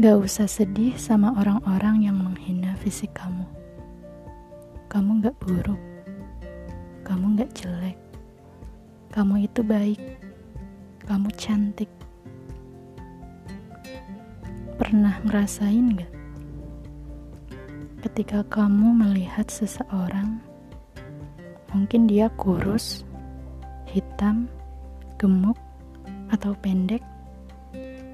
Gak usah sedih sama orang-orang yang menghina fisik kamu. Kamu gak buruk. Kamu gak jelek. Kamu itu baik. Kamu cantik. Pernah ngerasain gak? Ketika kamu melihat seseorang, mungkin dia kurus, hitam, gemuk, atau pendek,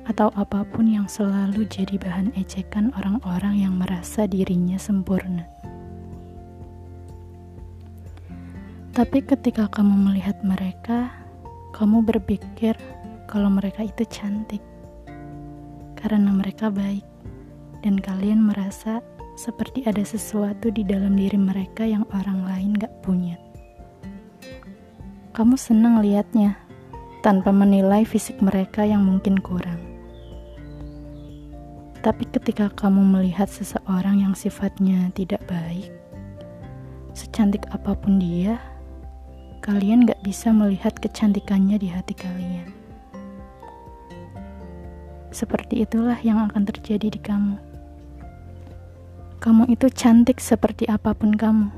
atau apa pun yang selalu jadi bahan ejekan orang-orang yang merasa dirinya sempurna. Tapi ketika kamu melihat mereka, kamu berpikir kalau mereka itu cantik karena mereka baik, dan kalian merasa seperti ada sesuatu di dalam diri mereka yang orang lain gak punya. Kamu senang lihatnya tanpa menilai fisik mereka yang mungkin kurang. Tapi ketika kamu melihat seseorang yang sifatnya tidak baik, secantik apa pun dia, kalian gak bisa melihat kecantikannya di hati kalian. Seperti itulah yang akan terjadi di kamu. Kamu itu cantik seperti apa pun kamu.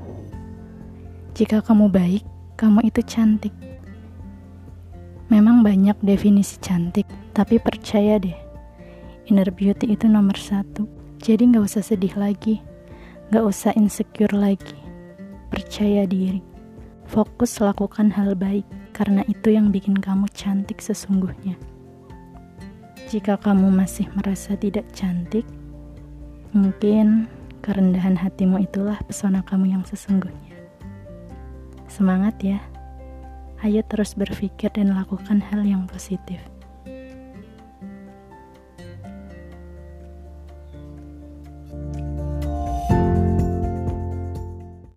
Jika kamu baik, kamu itu cantik. Memang banyak definisi cantik, tapi percaya deh, Inner beauty itu nomor satu. Jadi gak usah sedih lagi. Gak usah insecure lagi. Percaya diri. Fokus lakukan hal baik. Karena itu yang bikin kamu cantik sesungguhnya. Jika kamu masih merasa tidak cantik, mungkin kerendahan hatimu itulah pesona kamu yang sesungguhnya. Semangat ya! Ayo terus berpikir dan lakukan hal yang positif.